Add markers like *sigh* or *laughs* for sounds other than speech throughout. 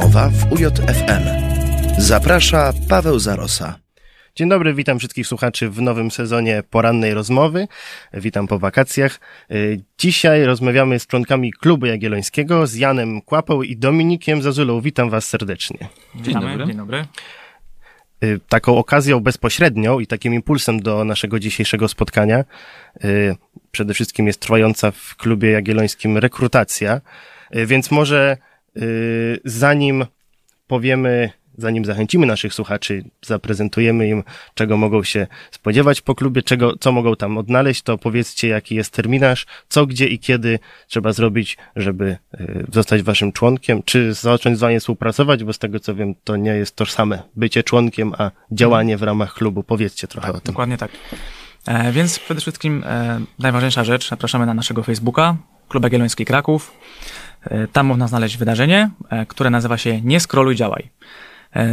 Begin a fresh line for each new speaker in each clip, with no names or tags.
rozmowa w UJFM. Zaprasza Paweł Zarosa.
Dzień dobry, witam wszystkich słuchaczy w nowym sezonie porannej rozmowy. Witam po wakacjach. Y, Dzisiaj rozmawiamy z członkami Klubu Jagiellońskiego, z Janem Kłapą i Dominikiem Zazulą. Witam was serdecznie.
Dzień
Witamy,
dobry.
Dzień dobry.
Y, Taką okazją bezpośrednią i takim impulsem do naszego dzisiejszego spotkania y, przede wszystkim jest trwająca w Klubie Jagiellońskim rekrutacja. Więc może zanim powiemy, zanim zachęcimy naszych słuchaczy, zaprezentujemy im, czego mogą się spodziewać po klubie, czego, co mogą tam odnaleźć, to powiedzcie, jaki jest terminarz, co, gdzie i kiedy trzeba zrobić, żeby y, zostać waszym członkiem, czy zacząć z wami współpracować, bo z tego co wiem, to nie jest tożsame bycie członkiem, a działanie w ramach klubu. Powiedzcie trochę o tym.
Dokładnie tak. E, więc przede wszystkim e, najważniejsza rzecz, zapraszamy na naszego Facebooka, Klub Jagielloński Kraków. E, tam można znaleźć wydarzenie, e, które nazywa się Nie scrolluj, działaj. E,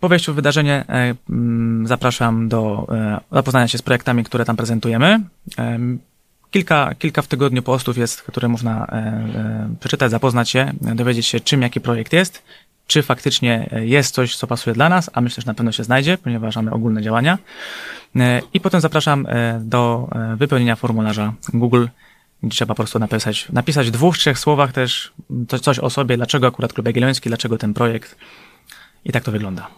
po wejściu w wydarzenie mm, zapraszam do zapoznania się z projektami, które tam prezentujemy. Kilka, kilka w tygodniu postów jest, które można przeczytać, zapoznać się, dowiedzieć się, czym jaki projekt jest, czy faktycznie jest coś, co pasuje dla nas, a myślę, że na pewno się znajdzie, ponieważ mamy ogólne działania. I potem zapraszam do wypełnienia formularza Google, trzeba po prostu napisać, napisać w dwóch, trzech słowach też coś, coś o sobie, dlaczego akurat Klub Jagielloński, dlaczego ten projekt. I tak to wygląda.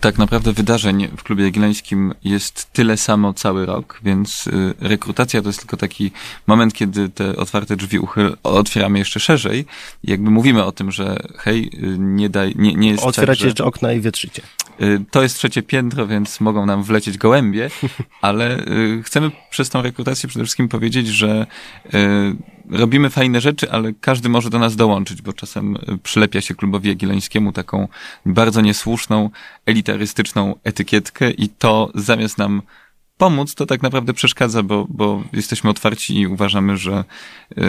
Tak naprawdę wydarzeń w klubie jagiellońskim jest tyle samo cały rok, więc y, rekrutacja to jest tylko taki moment, kiedy te otwarte drzwi uchyl, otwieramy jeszcze szerzej i jakby mówimy o tym, że hej, y, nie daj, nie, nie jest
Otwieracie
tak, że,
jeszcze okna i wietrzycie.
Y, to jest trzecie piętro, więc mogą nam wlecieć gołębie, *laughs* ale y, chcemy przez tą rekrutację przede wszystkim powiedzieć, że y, robimy fajne rzeczy, ale każdy może do nas dołączyć, bo czasem przylepia się klubowi jagiellońskiemu taką bardzo niesłuszną, elitarystyczną etykietkę i to zamiast nam pomóc, to tak naprawdę przeszkadza, bo, bo jesteśmy otwarci i uważamy, że y,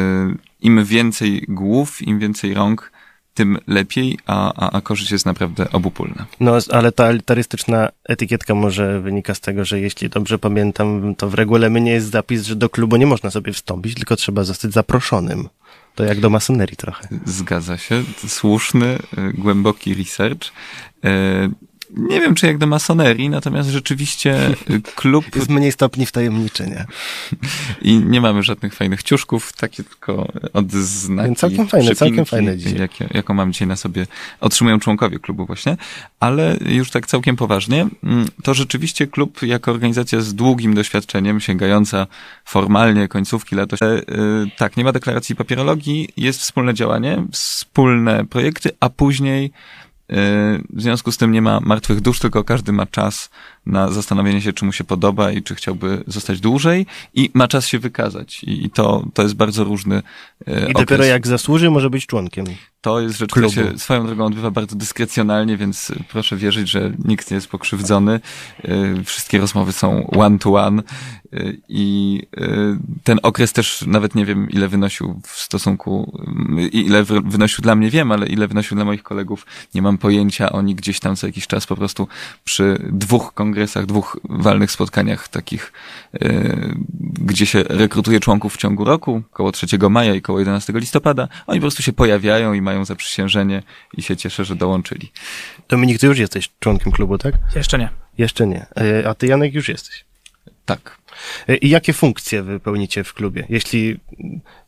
im więcej głów, im więcej rąk, tym lepiej, a, a, a korzyść jest naprawdę obopólna.
No, ale ta elitarystyczna etykietka może wynika z tego, że jeśli dobrze pamiętam, to w regulaminie jest zapis, że do klubu nie można sobie wstąpić, tylko trzeba zostać zaproszonym. To jak do masonerii trochę.
Zgadza się. Słuszny, y, głęboki research. Y, Nie wiem, czy jak do masonerii, natomiast rzeczywiście y, klub *laughs*
Jest mniej stopni wtajemniczenia. *laughs*
i nie mamy żadnych fajnych ciuszków, takie tylko odznaki.
Całkiem fajne, całkiem fajne dzisiaj.
Jakie, jaką mam dzisiaj na sobie, otrzymują członkowie klubu właśnie. Ale już tak całkiem poważnie, mm, to rzeczywiście klub jako organizacja z długim doświadczeniem, sięgająca formalnie końcówki lat, e, tak, nie ma deklaracji papierologii, jest wspólne działanie, wspólne projekty, a później w związku z tym nie ma martwych dusz, tylko każdy ma czas na zastanowienie się, czy mu się podoba i czy chciałby zostać dłużej i ma czas się wykazać. I, to, to jest bardzo różny e,
I
okres.
dopiero jak zasłuży, może być członkiem.
To jest rzecz,
klubu.
która się swoją drogą odbywa bardzo dyskrecjonalnie, więc proszę wierzyć, że nikt nie jest pokrzywdzony. E, Wszystkie rozmowy są one to one e, i ten okres też nawet nie wiem, ile wynosił w stosunku, ile wy- wynosił dla mnie wiem, ale ile wynosił dla moich kolegów, nie mam pojęcia. Oni gdzieś tam co jakiś czas po prostu przy dwóch kongresach, dwóch walnych spotkaniach takich, gdzie się rekrutuje członków w ciągu roku, koło 3 maja i koło 11 listopada, oni po prostu się pojawiają i mają zaprzysiężenie i się cieszę, że dołączyli.
Dominik, ty już jesteś członkiem klubu, tak?
Jeszcze nie.
Jeszcze nie. E, A ty, Janek, już jesteś.
Tak.
E, I jakie funkcje wypełnicie w klubie, jeśli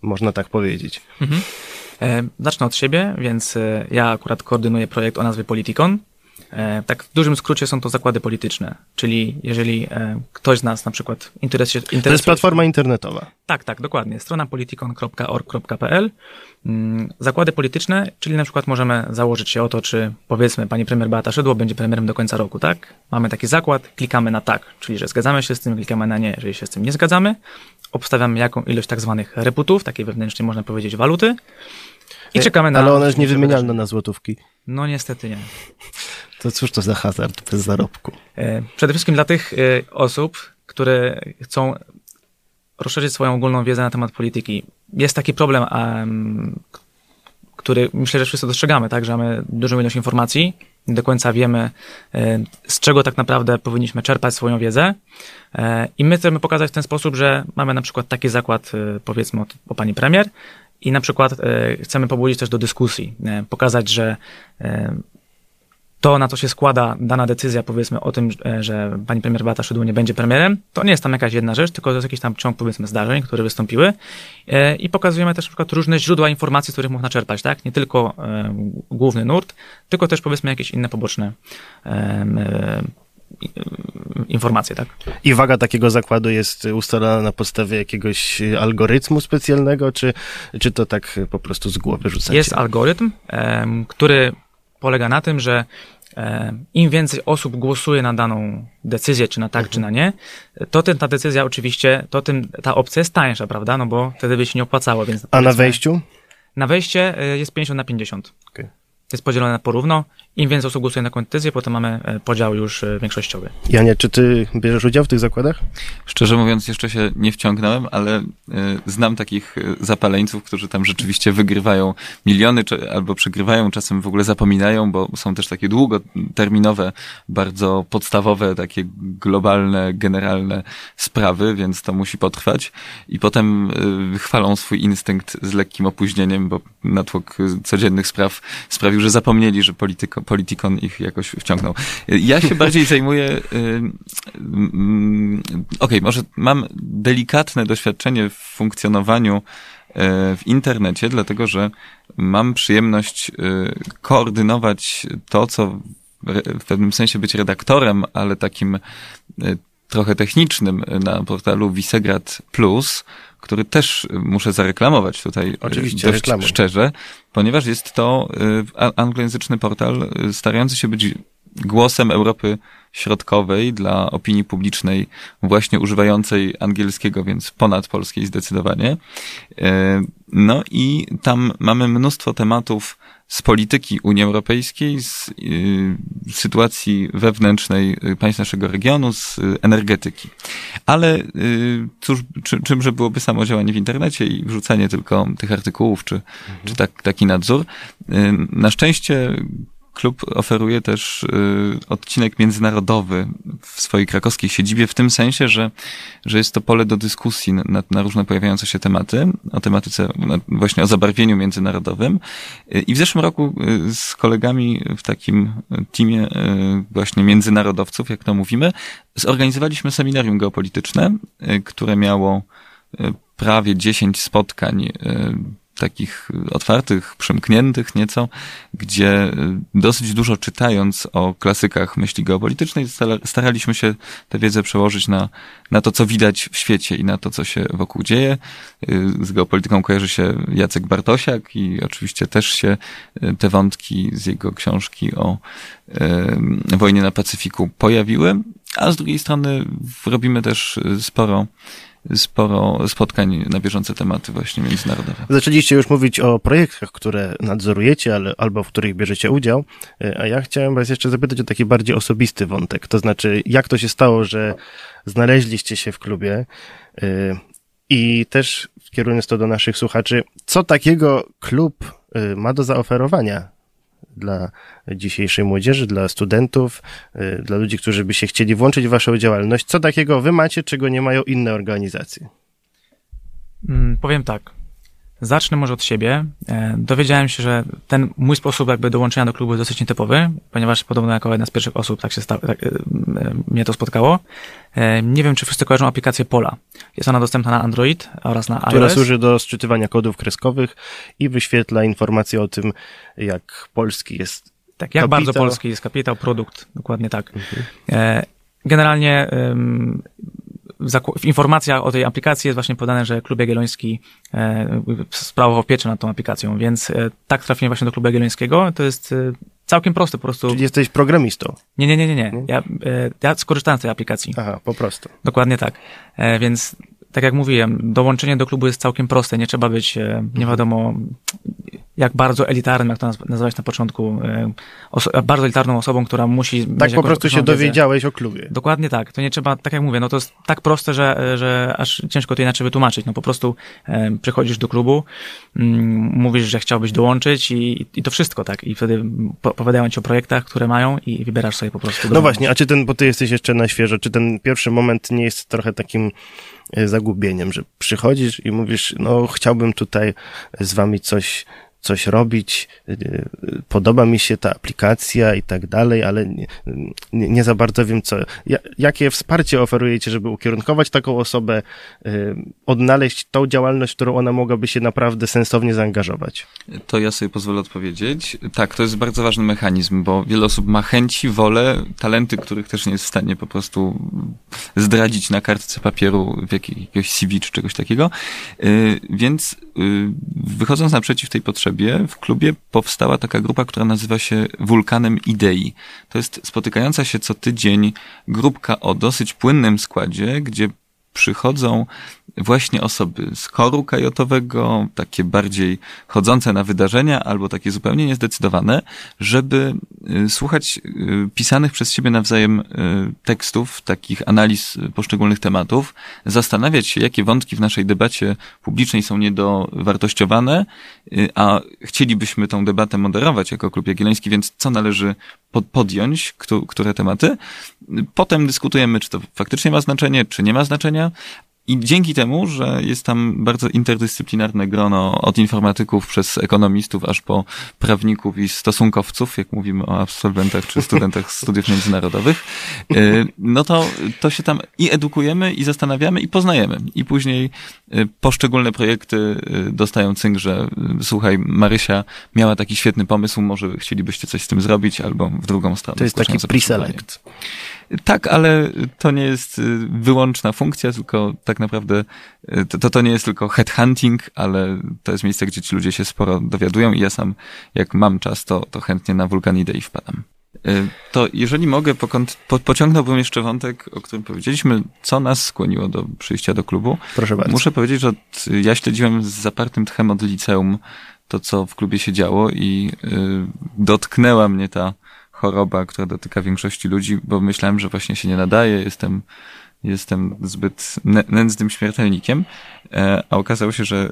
można tak powiedzieć?
Mhm. E, zacznę od siebie, więc ja akurat koordynuję projekt o nazwie Politikon. E, tak w dużym skrócie są to zakłady polityczne, czyli jeżeli e, ktoś z nas na przykład interesuje, interesuje
To jest platforma internetowa.
Tak, tak, dokładnie. Strona politikon.org.pl. Mm, Zakłady polityczne, czyli na przykład możemy założyć się o to, czy powiedzmy pani premier Beata Szydło będzie premierem do końca roku, tak? Mamy taki zakład, klikamy na tak, czyli że zgadzamy się z tym, klikamy na nie, jeżeli się z tym nie zgadzamy. Obstawiamy jaką ilość tak zwanych reputów, takiej wewnętrznej można powiedzieć waluty. I czekamy na...
Ale ona jest niewymienialna na złotówki.
No niestety nie.
To cóż to za hazard bez zarobku?
E, Przede wszystkim dla tych e, osób, które chcą rozszerzyć swoją ogólną wiedzę na temat polityki. Jest taki problem, em, k- który myślę, że wszyscy dostrzegamy, tak, że mamy dużą ilość informacji, nie do końca wiemy, e, z czego tak naprawdę powinniśmy czerpać swoją wiedzę. I my chcemy pokazać w ten sposób, że mamy na przykład taki zakład, powiedzmy o, o pani premier, I na przykład chcemy pobudzić też do dyskusji, pokazać, że to, na co się składa dana decyzja, powiedzmy o tym, e, że pani premier Beata Szydło nie będzie premierem, to nie jest tam jakaś jedna rzecz, tylko to jest jakiś tam ciąg, powiedzmy, zdarzeń, które wystąpiły E, i pokazujemy też na przykład różne źródła informacji, z których można czerpać, tak? Nie tylko e, główny nurt, tylko też, powiedzmy, jakieś inne poboczne informacje, tak?
I waga takiego zakładu jest ustalona na podstawie jakiegoś algorytmu specjalnego, czy, czy to tak po prostu z głowy rzucacie?
Jest algorytm, który polega na tym, że em, im więcej osób głosuje na daną decyzję, czy na tak,
Mhm.
czy na nie, to tym ta decyzja oczywiście, to tym ta opcja jest tańsza, prawda? No bo wtedy by się nie opłacało, więc...
A na wejściu?
Na wejście e, jest 50 na 50.
Okej.
Jest podzielone na porówno. Im więcej osób głosuje na decyzję, potem mamy e, podział już e, większościowy.
Janie, czy ty bierzesz udział w tych zakładach?
Szczerze mówiąc, jeszcze się nie wciągnąłem, ale y, znam takich zapaleńców, którzy tam rzeczywiście wygrywają miliony, czy, albo przegrywają, czasem w ogóle zapominają, bo są też takie długoterminowe, bardzo podstawowe, takie globalne, generalne sprawy, więc to musi potrwać. I potem chwalą swój instynkt z lekkim opóźnieniem, bo natłok codziennych spraw sprawił, że zapomnieli, że polityko, Politikon ich jakoś wciągnął. Y, Ja się bardziej *laughs* zajmuję y, Mm, Okej, może mam delikatne doświadczenie w funkcjonowaniu w internecie, dlatego że mam przyjemność koordynować to, co w pewnym sensie być redaktorem, ale takim trochę technicznym na portalu Visegrad Plus, który też muszę zareklamować tutaj
Oczywiście,
dość
reklamuj.
szczerze, ponieważ jest to a- anglojęzyczny portal e, starający się być głosem Europy Środkowej dla opinii publicznej właśnie używającej angielskiego, więc ponad polskiej zdecydowanie. No i tam mamy mnóstwo tematów z polityki Unii Europejskiej, z y, sytuacji wewnętrznej y, państw naszego regionu, z y, energetyki. Ale y, cóż, czy, czymże byłoby samo działanie w internecie i wrzucanie tylko tych artykułów, czy, czy tak, taki nadzór. Y, Na szczęście klub oferuje też y, odcinek międzynarodowy w swojej krakowskiej siedzibie, w tym sensie, że, że jest to pole do dyskusji na, na różne pojawiające się tematy, o tematyce, właśnie o zabarwieniu międzynarodowym. Y, I w zeszłym roku y, z kolegami w takim teamie właśnie międzynarodowców, jak to mówimy, zorganizowaliśmy seminarium geopolityczne, które miało prawie 10 spotkań takich otwartych, przymkniętych nieco, gdzie y, dosyć dużo czytając o klasykach myśli geopolitycznej, stara- staraliśmy się tę wiedzę przełożyć na, na to, co widać w świecie i na to, co się wokół dzieje. Y, Z geopolityką kojarzy się Jacek Bartosiak i oczywiście też się y, te wątki z jego książki o wojnie na Pacyfiku pojawiły, a z drugiej strony robimy też sporo sporo spotkań na bieżące tematy właśnie międzynarodowe.
Zaczęliście już mówić o projektach, które nadzorujecie, ale, albo w których bierzecie udział, E, a ja chciałem was jeszcze zapytać o taki bardziej osobisty wątek. To znaczy, jak to się stało, że znaleźliście się w klubie e, i też kierując to do naszych słuchaczy, co takiego klub e, ma do zaoferowania dla dzisiejszej młodzieży, dla studentów, e, dla ludzi, którzy by się chcieli włączyć w waszą działalność? Co takiego wy macie, czego nie mają inne organizacje?
Mm, Powiem tak. Zacznę może od siebie. E, Dowiedziałem się, że ten mój sposób jakby dołączenia do klubu jest dosyć nietypowy, ponieważ podobno jako jedna z pierwszych osób tak się sta- tak, e, mnie to spotkało. E, Nie wiem, czy wszyscy kojarzą aplikację Pola. Jest ona dostępna na Android oraz na
która
iOS.
służy do sczytywania kodów kreskowych i wyświetla informacje o tym, jak polski jest.
Tak, jak
Kapitał.
bardzo polski jest kapitał, produkt, dokładnie tak.
Mhm.
Generalnie w, informacjach o tej aplikacji jest właśnie podane, że Klub Jagielloński e, sprawował pieczę nad tą aplikacją, więc e, tak trafiłem właśnie do Klubu Jagiellońskiego. To jest e, całkiem proste po prostu.
Czyli jesteś programistą.
Nie, nie, nie, nie. nie. Ja, ja skorzystałem z tej aplikacji.
Aha, po prostu.
Dokładnie tak. Więc tak jak mówiłem, dołączenie do klubu jest całkiem proste. Nie trzeba być, nie wiadomo, jak bardzo elitarnym, jak to naz- nazwałeś na początku, e, bardzo elitarną osobą, która musi...
Tak po prostu się dowiedziałeś o klubie.
Dokładnie tak. To nie trzeba, tak jak mówię, no to jest tak proste, że, że aż ciężko to inaczej wytłumaczyć. No po prostu e, przychodzisz do klubu, mm, mówisz, że chciałbyś dołączyć i, i to wszystko, tak. I wtedy po, opowiadają ci o projektach, które mają i wybierasz sobie po prostu.
No właśnie, a czy ten, bo ty jesteś jeszcze na świeżo, czy ten pierwszy moment nie jest trochę takim e, zagubieniem, że przychodzisz i mówisz, no chciałbym tutaj z wami coś, coś robić, e, e, podoba mi się ta aplikacja i tak dalej, ale nie, nie, za bardzo wiem co. Ja, jakie wsparcie oferujecie, żeby ukierunkować taką osobę, e, odnaleźć tą działalność, którą ona mogłaby się naprawdę sensownie zaangażować?
To ja sobie pozwolę odpowiedzieć. Tak, to jest bardzo ważny mechanizm, bo wiele osób ma chęci, wolę, talenty, których też nie jest w stanie po prostu zdradzić na kartce papieru w jakiegoś CV czy czegoś takiego. Y, Więc y, wychodząc naprzeciw tej w klubie powstała taka grupa, która nazywa się Wulkanem Idei. To jest spotykająca się co tydzień grupka o dosyć płynnym składzie, gdzie przychodzą właśnie osoby z koru kajotowego, takie bardziej chodzące na wydarzenia, albo takie zupełnie niezdecydowane, żeby y, słuchać y, pisanych przez siebie nawzajem y, tekstów, takich analiz poszczególnych tematów, zastanawiać się, jakie wątki w naszej debacie publicznej są niedowartościowane, a chcielibyśmy tą debatę moderować jako Klub Jagielloński, więc co należy pod- podjąć, któ- które tematy. Potem dyskutujemy, czy to faktycznie ma znaczenie, czy nie ma znaczenia. I dzięki temu, że jest tam bardzo interdyscyplinarne grono od informatyków przez ekonomistów aż po prawników i stosunkowców, jak mówimy o absolwentach czy studentach *laughs* studiów międzynarodowych, y, no to, to się tam i edukujemy, i zastanawiamy, i poznajemy. I później y, poszczególne projekty y, dostają cynk, że słuchaj, Marysia miała taki świetny pomysł, może chcielibyście coś z tym zrobić, albo w drugą stronę.
To jest taki pre-select.
Tak, ale to nie jest y, wyłączna funkcja, tylko tak naprawdę y, to, to- to nie jest tylko headhunting, ale to jest miejsce, gdzie ci ludzie się sporo dowiadują i ja sam, jak mam czas, to, to chętnie na Wulkan Idei wpadam. Y, To jeżeli mogę, po, pociągnąłbym jeszcze wątek, o którym powiedzieliśmy, co nas skłoniło do przyjścia do klubu.
Proszę bardzo.
Muszę powiedzieć, że od, ja śledziłem z zapartym tchem od liceum to, co w klubie się działo i y, dotknęła mnie ta choroba, która dotyka większości ludzi, bo myślałem, że właśnie się nie nadaje, jestem, jestem zbyt nę- nędznym śmiertelnikiem, e, a okazało się, że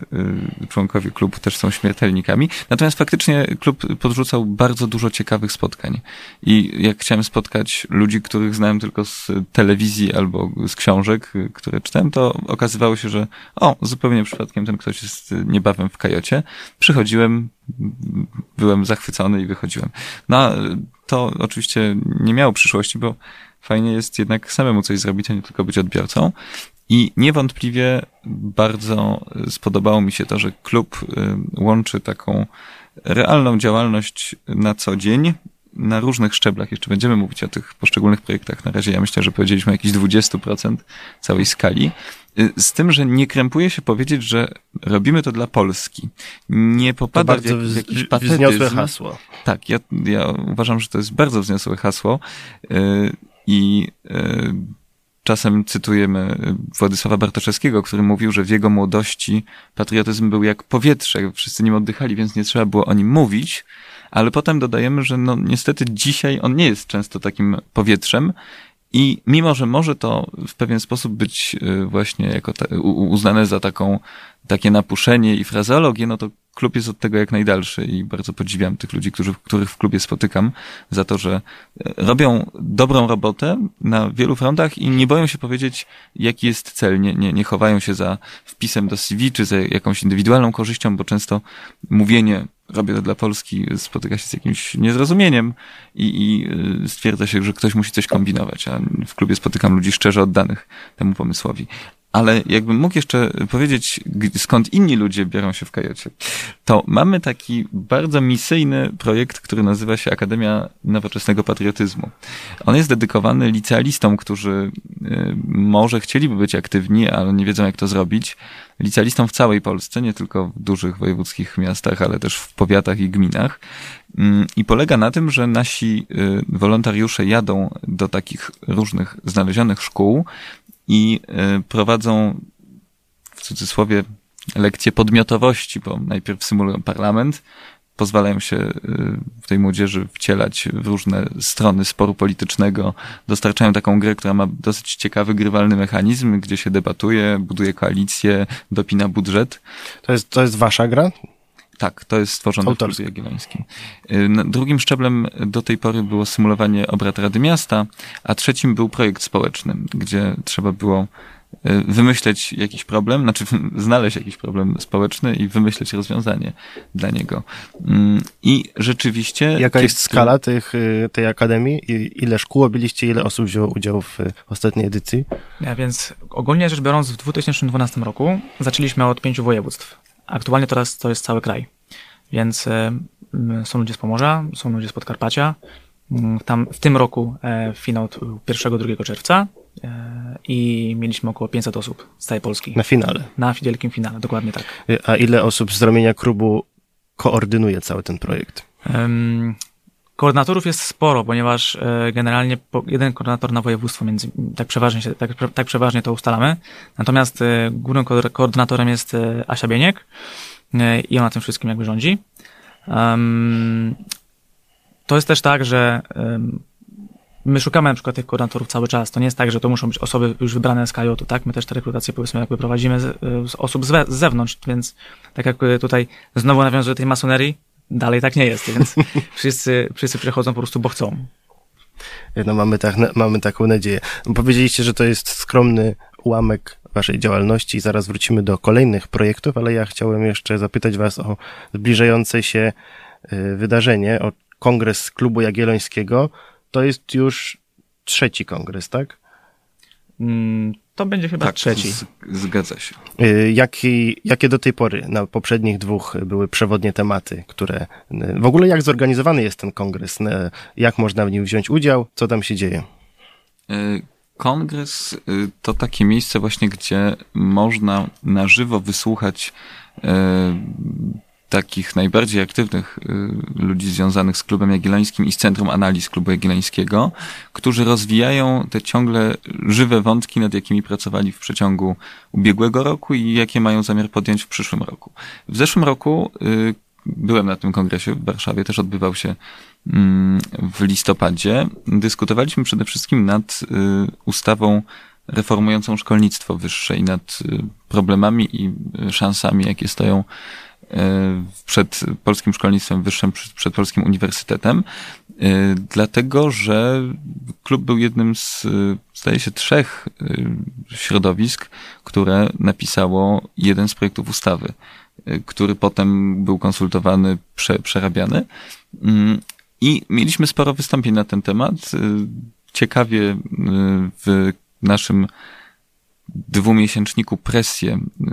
y, członkowie klubu też są śmiertelnikami. Natomiast faktycznie klub podrzucał bardzo dużo ciekawych spotkań. I jak chciałem spotkać ludzi, których znałem tylko z telewizji albo z książek, które czytałem, to okazywało się, że o, zupełnie przypadkiem ten ktoś jest niebawem w kajocie. Przychodziłem, byłem zachwycony i wychodziłem. No, to oczywiście nie miało przyszłości, bo fajnie jest jednak samemu coś zrobić, a nie tylko być odbiorcą. I niewątpliwie bardzo y, spodobało mi się to, że klub y, łączy taką realną działalność na co dzień, na różnych szczeblach. Jeszcze będziemy mówić o tych poszczególnych projektach. Na razie ja myślę, że powiedzieliśmy o jakichś 20% całej skali. Y, Z tym, że nie krępuje się powiedzieć, że robimy to dla Polski. Nie
To
popada w,
bardzo
jak, w jakiś
wz- wzniosłe hasło.
Tak, ja, ja uważam, że to jest bardzo wzniosłe hasło. Yy, i yy, czasem cytujemy Władysława Bartoszewskiego, który mówił, że w jego młodości patriotyzm był jak powietrze, wszyscy nim oddychali, więc nie trzeba było o nim mówić, ale potem dodajemy, że no niestety dzisiaj on nie jest często takim powietrzem i mimo, że może to w pewien sposób być y, właśnie jako ta, uznane za taką, takie napuszenie i frazeologię, no to klub jest od tego jak najdalszy i bardzo podziwiam tych ludzi, którzy, których w klubie spotykam za to, że e, robią dobrą robotę na wielu frontach i nie boją się powiedzieć, jaki jest cel. Nie, nie, nie chowają się za wpisem do CV czy za jakąś indywidualną korzyścią, bo często mówienie robię to dla Polski spotyka się z jakimś niezrozumieniem i, i y, stwierdza się, że ktoś musi coś kombinować, a w klubie spotykam ludzi szczerze oddanych temu pomysłowi. Ale jakbym mógł jeszcze powiedzieć, skąd inni ludzie biorą się w kajocie, to mamy taki bardzo misyjny projekt, który nazywa się Akademia Nowoczesnego Patriotyzmu. On jest dedykowany licealistom, którzy y, może chcieliby być aktywni, ale nie wiedzą, jak to zrobić. Licealistom w całej Polsce, nie tylko w dużych wojewódzkich miastach, ale też w powiatach i gminach. Mm, I polega na tym, że nasi y, wolontariusze jadą do takich różnych znalezionych szkół i y, prowadzą w cudzysłowie lekcje podmiotowości, bo najpierw symulują parlament, pozwalają się y, w tej młodzieży wcielać w różne strony sporu politycznego, dostarczają taką grę, która ma dosyć ciekawy, grywalny mechanizm, gdzie się debatuje, buduje koalicję, dopina budżet.
To jest, to jest wasza gra?
Tak, to jest stworzone
Autorskie.
w Klubie Jagiellońskim. Y, Drugim szczeblem do tej pory było symulowanie obrad Rady Miasta, a trzecim był projekt społeczny, gdzie trzeba było y, wymyśleć jakiś problem, znaczy znaleźć jakiś problem społeczny i wymyśleć rozwiązanie dla niego. Mm, I rzeczywiście...
Jaka jest skala tych, y, tej akademii? I ile szkół obiliście? Ile osób wzięło udział w ostatniej edycji?
Ja, więc ogólnie rzecz biorąc, w 2012 roku zaczęliśmy od pięciu województw. Aktualnie teraz to jest cały kraj. Więc e, są ludzie z Pomorza, są ludzie z Podkarpacia. Mm, Tam w tym roku e, finał t- 1-2 czerwca e, i mieliśmy około 500 osób z całej Polski.
Na finale.
Na wielkim finale, dokładnie tak.
A ile osób z ramienia klubu koordynuje cały ten projekt?
Koordynatorów jest sporo, ponieważ e, generalnie jeden koordynator na województwo, między, tak, przeważnie się, tak, tak przeważnie to ustalamy. Natomiast e, głównym ko- koordynatorem jest e, Asia Bieniek i ona tym wszystkim jakby rządzi. To jest też tak, że my szukamy na przykład tych koordynatorów cały czas. To nie jest tak, że to muszą być osoby już wybrane z KJ-u, tak? My też te rekrutacje powiedzmy jakby prowadzimy z, z osób z, we, z zewnątrz, więc tak jak tutaj znowu nawiązuję do tej masonerii, dalej tak nie jest, więc *laughs* wszyscy, wszyscy przychodzą po prostu, bo chcą.
No mamy, tak, mamy taką nadzieję. Powiedzieliście, że to jest skromny ułamek waszej działalności i zaraz wrócimy do kolejnych projektów, ale ja chciałem jeszcze zapytać was o zbliżające się y, wydarzenie, o kongres Klubu Jagiellońskiego. To jest już trzeci kongres, tak?
To będzie chyba
Tak,
trzeci.
z- zgadza się.
Y, Jaki, jakie do tej pory na poprzednich dwóch były przewodnie tematy, które y, w ogóle jak zorganizowany jest ten kongres? Y, Jak można w nim wziąć udział? Co tam się dzieje?
Kongres to takie miejsce właśnie, gdzie można na żywo wysłuchać takich najbardziej aktywnych y, ludzi związanych z Klubem Jagiellońskim i z Centrum Analiz Klubu Jagiellońskiego, którzy rozwijają te ciągle żywe wątki, nad jakimi pracowali w przeciągu ubiegłego roku i jakie mają zamiar podjąć w przyszłym roku. W zeszłym roku y, byłem na tym kongresie w Warszawie, też odbywał się mm, w listopadzie. Dyskutowaliśmy przede wszystkim nad y, ustawą reformującą szkolnictwo wyższe i nad problemami i szansami, jakie stoją przed polskim szkolnictwem wyższym, przed, polskim uniwersytetem, y, dlatego że klub był jednym z, y, zdaje się, trzech y, środowisk, które napisało jeden z projektów ustawy, y, który potem był konsultowany, prze, przerabiany. Mm, I mieliśmy sporo wystąpień na ten temat. Y, Ciekawie y, w naszym dwumiesięczniku Presję y,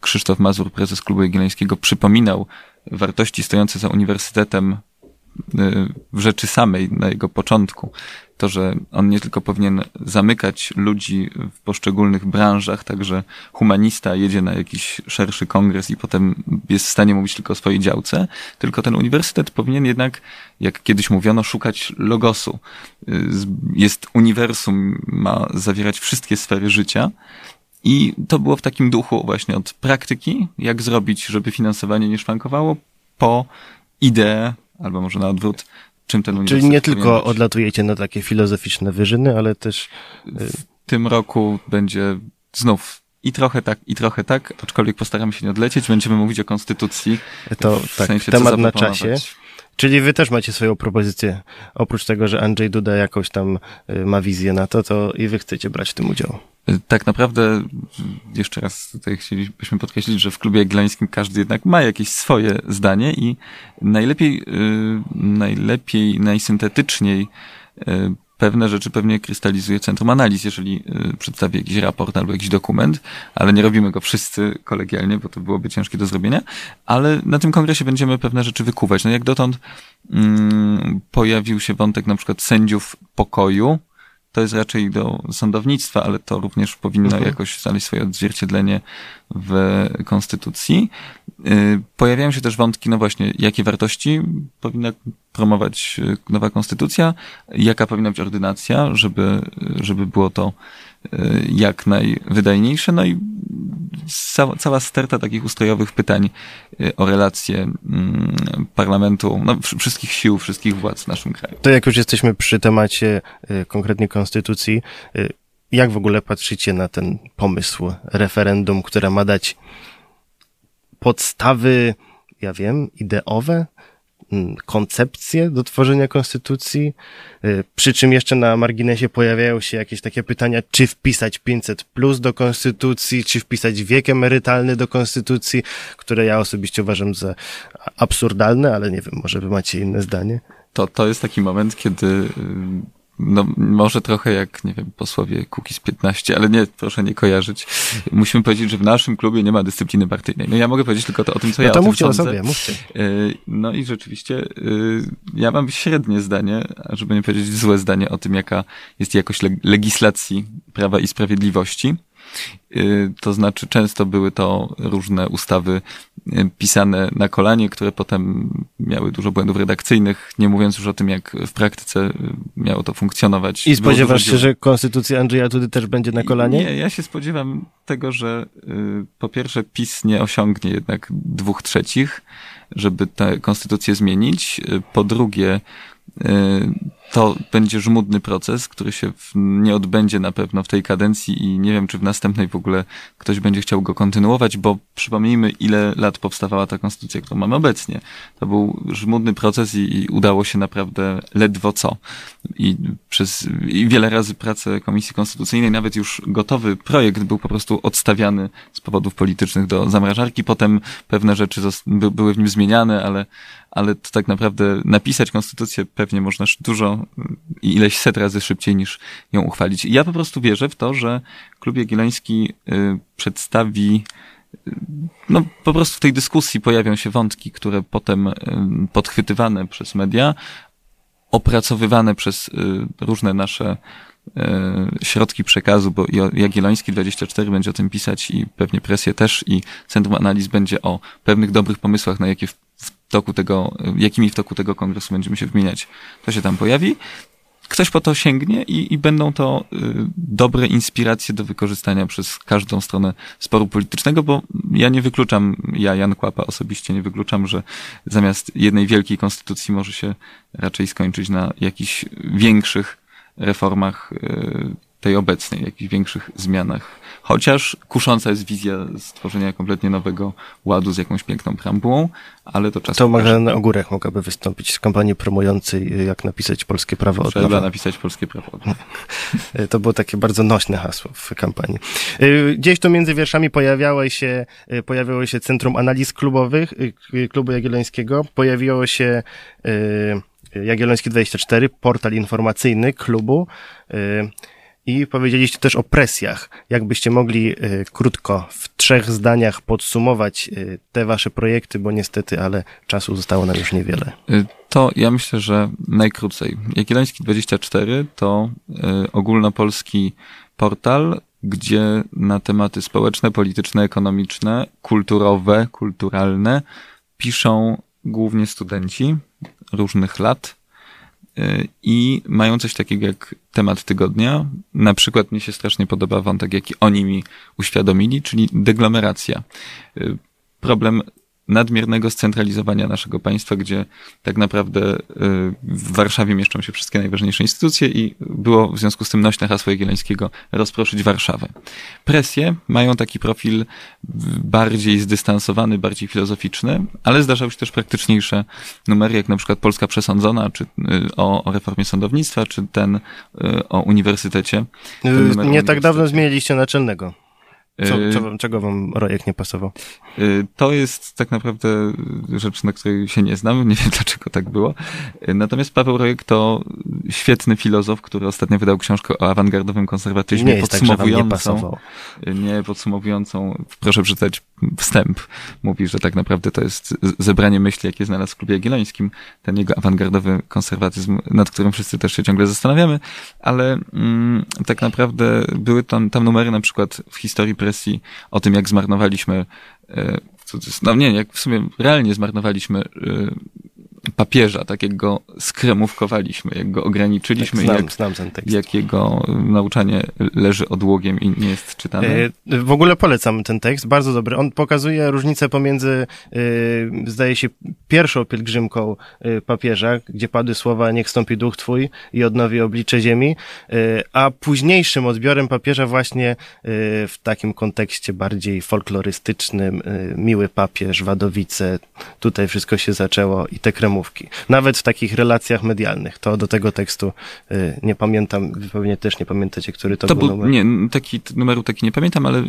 Krzysztof Mazur, prezes Klubu Jagiellońskiego, przypominał wartości stojące za uniwersytetem y, w rzeczy samej, na jego początku. To, że on nie tylko powinien zamykać ludzi w poszczególnych branżach, także humanista jedzie na jakiś szerszy kongres i potem jest w stanie mówić tylko o swojej działce, tylko ten uniwersytet powinien jednak, jak kiedyś mówiono, szukać logosu. Y, Jest uniwersum, ma zawierać wszystkie sfery życia, i to było w takim duchu właśnie od praktyki, jak zrobić, żeby finansowanie nie szwankowało, po ideę, albo może na odwrót, czym ten uniwersytet
Czyli nie tylko odlatujecie na takie filozoficzne wyżyny, ale też
W tym roku będzie znów i trochę tak, i trochę tak, aczkolwiek postaramy się nie odlecieć, będziemy mówić o konstytucji.
to
w
tak,
sensie,
temat na czasie. Czyli wy też macie swoją propozycję. Oprócz tego, że Andrzej Duda jakoś tam y, ma wizję na to, to i wy chcecie brać w tym udział.
Tak naprawdę, jeszcze raz tutaj chcielibyśmy podkreślić, że w klubie jagiellońskim każdy jednak ma jakieś swoje zdanie i najlepiej, y, najlepiej, najsyntetyczniej y, pewne rzeczy pewnie krystalizuje Centrum Analiz, jeżeli y, przedstawi jakiś raport albo jakiś dokument, ale nie robimy go wszyscy kolegialnie, bo to byłoby ciężkie do zrobienia, ale na tym kongresie będziemy pewne rzeczy wykuwać. No jak dotąd mm, pojawił się wątek na przykład sędziów pokoju, to jest raczej do sądownictwa, ale to również powinno
Mhm.
jakoś znaleźć swoje odzwierciedlenie w konstytucji. Y, Pojawiają się też wątki, no właśnie, jakie wartości powinna promować y, nowa konstytucja, jaka powinna być ordynacja, żeby, żeby było to y, jak najwydajniejsze. No i cała, sterta takich ustrojowych pytań o relacje mm, parlamentu, no, wszystkich sił, wszystkich władz w naszym kraju.
To jak już jesteśmy przy temacie konkretnie konstytucji, jak w ogóle patrzycie na ten pomysł referendum, które ma dać podstawy, ja wiem, ideowe, mm, koncepcje do tworzenia konstytucji, y, przy czym jeszcze na marginesie pojawiają się jakieś takie pytania, czy wpisać 500 plus do konstytucji, czy wpisać wiek emerytalny do konstytucji, które ja osobiście uważam za absurdalne, ale nie wiem, może wy macie inne zdanie?
To, to jest taki moment, kiedy y, no, może trochę jak, nie wiem, posłowie Kukiz 15, ale nie, proszę nie kojarzyć. Musimy powiedzieć, że w naszym klubie nie ma dyscypliny partyjnej. No ja mogę powiedzieć tylko to, o tym, co
no
ja
to
o
mówcie
tym
o
sądzę.
sobie, mówcie.
Y, No i rzeczywiście y, ja mam średnie zdanie, żeby nie powiedzieć złe zdanie o tym, jaka jest jakość leg- legislacji Prawa i Sprawiedliwości. Y, To znaczy, często były to różne ustawy y, pisane na kolanie, które potem miały dużo błędów redakcyjnych, nie mówiąc już o tym, jak w praktyce y, miało to funkcjonować.
I spodziewasz się, że konstytucja Andrzeja Dudy też będzie na kolanie?
Nie, ja się spodziewam tego, że po pierwsze PiS nie osiągnie jednak dwóch trzecich, żeby tę konstytucję zmienić. Po drugie, to będzie żmudny proces, który się nie odbędzie na pewno w tej kadencji i nie wiem, czy w następnej w ogóle ktoś będzie chciał go kontynuować, bo przypomnijmy, ile lat powstawała ta konstytucja, którą mamy obecnie. To był żmudny proces i, i udało się naprawdę ledwo co. I przez i wiele razy pracę Komisji Konstytucyjnej, nawet już gotowy projekt był po prostu odstawiany z powodów politycznych do zamrażarki. Potem pewne rzeczy były w nim zmieniane, ale, ale to tak naprawdę napisać konstytucję pewnie można dużo i ileś set razy szybciej niż ją uchwalić. I ja po prostu wierzę w to, że Klub Jagielloński y, przedstawi y, no, po prostu w tej dyskusji pojawią się wątki, które potem y, podchwytywane przez media, opracowywane przez y, różne nasze y, środki przekazu, bo Jagielloński 24 będzie o tym pisać i pewnie presję też i Centrum Analiz będzie o pewnych dobrych pomysłach, na jakie toku tego, jakimi w toku tego kongresu będziemy się wymieniać. To się tam pojawi. Ktoś po to sięgnie i, i będą to y, dobre inspiracje do wykorzystania przez każdą stronę sporu politycznego, bo ja nie wykluczam, ja Jan Kłapa osobiście nie wykluczam, że zamiast jednej wielkiej konstytucji może się raczej skończyć na jakichś większych reformach y, tej obecnej, jakichś większych zmianach. Chociaż kusząca jest wizja stworzenia kompletnie nowego ładu z jakąś piękną preambułą, ale to czas
To. Magdalena Ogórek mogłaby wystąpić z kampanii promującej, y, jak napisać polskie prawo od
Trzeba napisać polskie prawo. od *laughs*
To było takie bardzo nośne hasło w kampanii. Y, Gdzieś tu między wierszami pojawiało się, y, pojawiało się Centrum Analiz Klubowych Klubu Jagiellońskiego, pojawiło się Jagielloński 24, portal informacyjny klubu i powiedzieliście też o presjach. Jakbyście mogli y, krótko, w trzech zdaniach podsumować y, te wasze projekty, bo niestety, ale czasu zostało nam już niewiele.
Y, To ja myślę, że najkrócej. Jagielloński 24 to y, ogólnopolski portal, gdzie na tematy społeczne, polityczne, ekonomiczne, kulturowe, kulturalne piszą głównie studenci różnych lat i mają coś takiego jak temat tygodnia. Na przykład mnie się strasznie podoba wątek, jaki oni mi uświadomili, czyli deglomeracja. Y, Problem nadmiernego scentralizowania naszego państwa, gdzie tak naprawdę y, w Warszawie mieszczą się wszystkie najważniejsze instytucje i było w związku z tym nośne hasło Jagiellońskiego rozproszyć Warszawę. Presje mają taki profil bardziej zdystansowany, bardziej filozoficzny, ale zdarzały się też praktyczniejsze numery, jak na przykład Polska Przesądzona, czy y, o, o reformie sądownictwa, czy ten y, o uniwersytecie. Ten
Y, Nie tak dawno zmieniliście naczelnego. Co,
Y,
co, czego wam projekt nie pasował?
Y, To jest tak naprawdę rzecz, na której się nie znam. *laughs* Nie wiem, dlaczego tak było. Y, Natomiast Paweł Rojek to świetny filozof, który ostatnio wydał książkę o awangardowym konserwatyzmie,
Nie tak, nie
podsumowującą,
pasował.
y, nie podsumowującą, proszę przeczytać wstęp. Mówi, że tak naprawdę to jest zebranie myśli, jakie znalazł w klubie jagiellońskim, ten jego awangardowy konserwatyzm, nad którym wszyscy też się ciągle zastanawiamy, ale mm, tak naprawdę były tam, tam numery na przykład w historii presji o tym, jak zmarnowaliśmy e, no nie, jak w sumie realnie zmarnowaliśmy e, papieża, tak jak go skremówkowaliśmy, jak go ograniczyliśmy,
Tak, znam,
jak,
znam ten tekst.
jak jego nauczanie leży odłogiem i nie jest czytane.
E, W ogóle polecam ten tekst, bardzo dobry. On pokazuje różnicę pomiędzy, e, zdaje się, pierwszą pielgrzymką e, papieża, gdzie padły słowa niech stąpi duch twój i odnowi oblicze ziemi, e, a późniejszym odbiorem papieża właśnie e, w takim kontekście bardziej folklorystycznym, e, miły papież, Wadowice, tutaj wszystko się zaczęło i te kremówki. Nawet w takich relacjach medialnych, to do tego tekstu e, nie pamiętam, wy pewnie też nie pamiętacie, który to,
To
był
był,
numer.
nie, taki numeru taki nie pamiętam, ale y,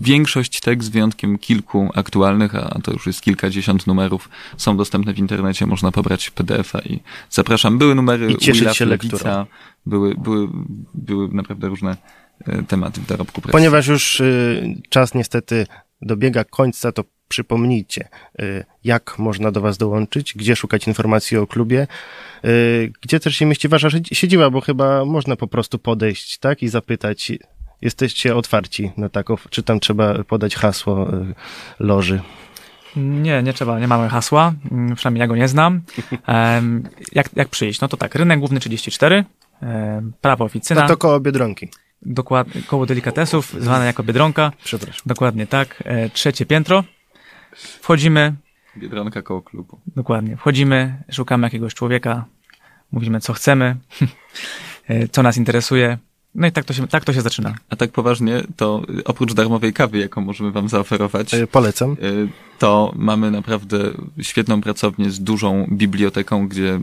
większość tekst, z wyjątkiem kilku aktualnych, a to już jest kilkadziesiąt numerów, są dostępne w internecie, można pobrać PDF-a i zapraszam. Były numery
I cieszyć
Willa
się lekturą.
były, były, były naprawdę różne e, tematy w dorobku prasy.
Ponieważ już y, czas niestety dobiega końca, to przypomnijcie, y, jak można do Was dołączyć, gdzie szukać informacji o klubie, y, gdzie też się mieści Wasza siedzi- siedziba, bo chyba można po prostu podejść, tak, i zapytać, jesteście otwarci na taką, czy tam trzeba podać hasło y, loży.
Nie, nie trzeba, nie mamy hasła, mm, przynajmniej ja go nie znam. *laughs* Jak, jak przyjść? No to tak, rynek główny 34, em, prawo oficyna,
No to koło Biedronki,
dokładnie, koło delikatesów, zwane jako Biedronka,
przepraszam.
dokładnie tak, e, trzecie piętro. Wchodzimy,
Biedronka koło klubu.
dokładnie, wchodzimy, szukamy jakiegoś człowieka, mówimy co chcemy, *laughs* e, co nas interesuje, no i tak to się, tak to się zaczyna.
A tak poważnie, to oprócz darmowej kawy, jaką możemy wam zaoferować,
Y, Polecam.
y, to mamy naprawdę świetną pracownię z dużą biblioteką, gdzie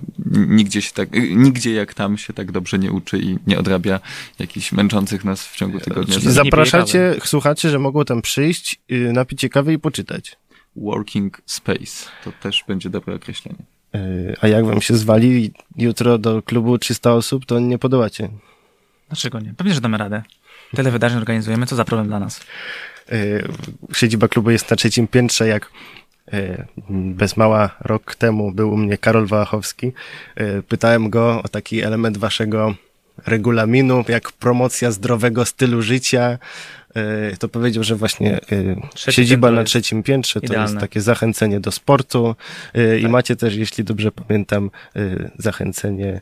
nigdzie się tak, y, nigdzie jak tam się tak dobrze nie uczy i nie odrabia jakichś męczących nas w ciągu tygodnia.
Czyli zapraszacie słuchacze, że mogą tam przyjść, y, napić się kawy i poczytać.
Working space. To też będzie dobre określenie.
A jak wam się zwali jutro do klubu 300 osób, to nie podołacie.
Dlaczego nie? Pewnie, że damy radę. Tyle wydarzeń organizujemy, co za problem dla nas.
Y, Siedziba klubu jest na trzecim piętrze, jak y, bez mała rok temu był u mnie Karol Wałachowski. Y, Pytałem go o taki element waszego regulaminu, jak promocja zdrowego stylu życia. To powiedział, że właśnie
Trzecie
siedziba na trzecim piętrze to
idealne.
jest takie zachęcenie do sportu y, i
Tak.
macie też, jeśli dobrze pamiętam, zachęcenie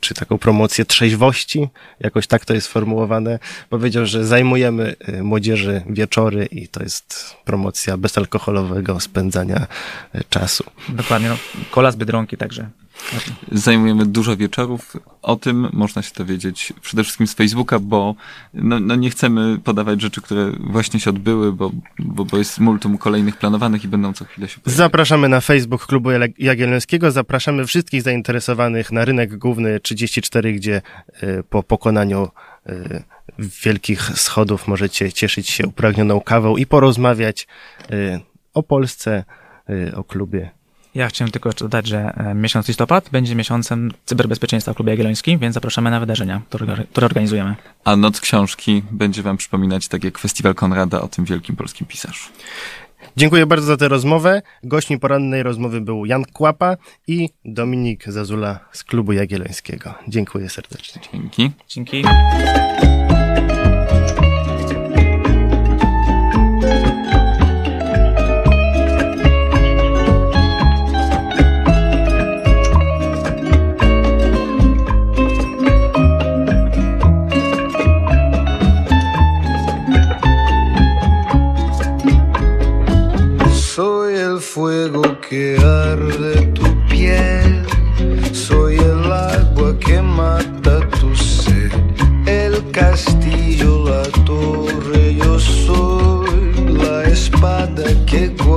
czy taką promocję trzeźwości, jakoś tak to jest sformułowane. Powiedział, że zajmujemy y, młodzieży wieczory i to jest promocja bezalkoholowego spędzania y, czasu.
Dokładnie, no, kola z Biedronki także.
Zajmujemy dużo wieczorów. O tym można się dowiedzieć przede wszystkim z Facebooka, bo no, no nie chcemy podawać rzeczy, które właśnie się odbyły, bo, bo, bo jest multum kolejnych planowanych i będą co chwilę się pojawiać.
Zapraszamy na Facebook Klubu Jagiellońskiego, zapraszamy wszystkich zainteresowanych na rynek główny 34, gdzie y, po pokonaniu y, wielkich schodów możecie cieszyć się upragnioną kawą i porozmawiać y, o Polsce, o klubie.
Ja chciałem tylko jeszcze dodać, że e, miesiąc listopad będzie miesiącem cyberbezpieczeństwa w Klubie Jagiellońskim, więc zapraszamy na wydarzenia, które, które organizujemy.
A noc książki będzie wam przypominać, tak jak Festiwal Konrada o tym wielkim polskim pisarzu.
Dziękuję bardzo za tę rozmowę. Gośćmi porannej rozmowy był Jan Kłapa i Dominik Zazula z Klubu Jagiellońskiego. Dziękuję serdecznie.
Dzięki.
Dzięki.
que